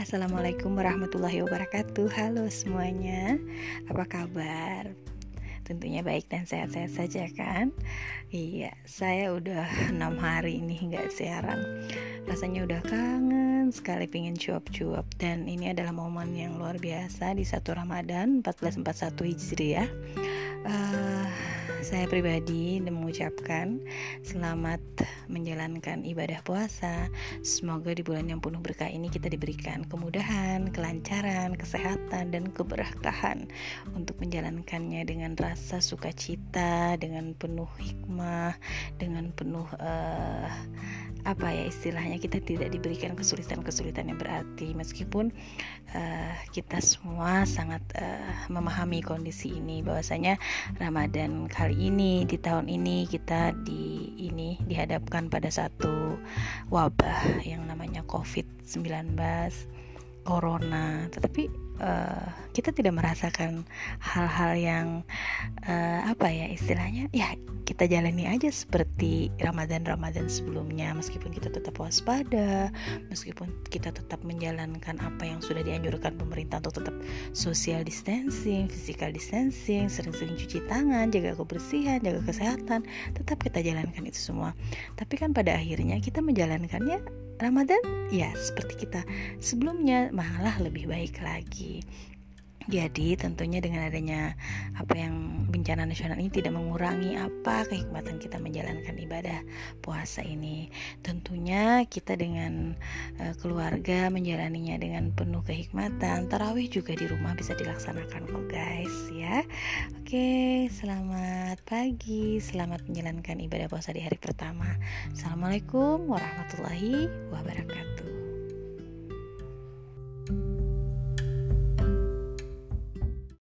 Assalamualaikum warahmatullahi wabarakatuh. Halo semuanya. Apa kabar? Tentunya baik dan sehat-sehat saja kan? Iya, saya udah enam hari ini nggak siaran. Rasanya udah kangen sekali pingin cuap-cuap. Dan ini adalah momen yang luar biasa di satu Ramadan 1441 Hijriah uh, saya pribadi mengucapkan selamat menjalankan ibadah puasa. Semoga di bulan yang penuh berkah ini kita diberikan kemudahan, kelancaran, kesehatan, dan keberkahan untuk menjalankannya dengan rasa sukacita, dengan penuh hikmah, dengan penuh uh, apa ya istilahnya kita tidak diberikan kesulitan-kesulitan yang berarti. Meskipun uh, kita semua sangat uh, memahami kondisi ini bahwasanya Ramadan kali ini di tahun ini kita di ini dihadapkan pada satu wabah yang namanya COVID-19 corona. Tetapi uh, kita tidak merasakan hal-hal yang uh, apa ya istilahnya? Ya kita jalani aja seperti Ramadan-Ramadan sebelumnya. Meskipun kita tetap waspada meskipun kita tetap menjalankan apa yang sudah dianjurkan pemerintah untuk tetap social distancing, physical distancing, sering-sering cuci tangan, jaga kebersihan, jaga kesehatan, tetap kita jalankan itu semua. Tapi kan pada akhirnya kita menjalankannya Ramadan ya seperti kita sebelumnya malah lebih baik lagi. Jadi tentunya dengan adanya apa yang bencana nasional ini tidak mengurangi apa kehikmatan kita menjalankan ibadah puasa ini. Tentunya kita dengan uh, keluarga menjalaninya dengan penuh kehikmatan. Tarawih juga di rumah bisa dilaksanakan kok guys ya. Oke, selamat pagi, selamat menjalankan ibadah puasa di hari pertama. Assalamualaikum warahmatullahi wabarakatuh.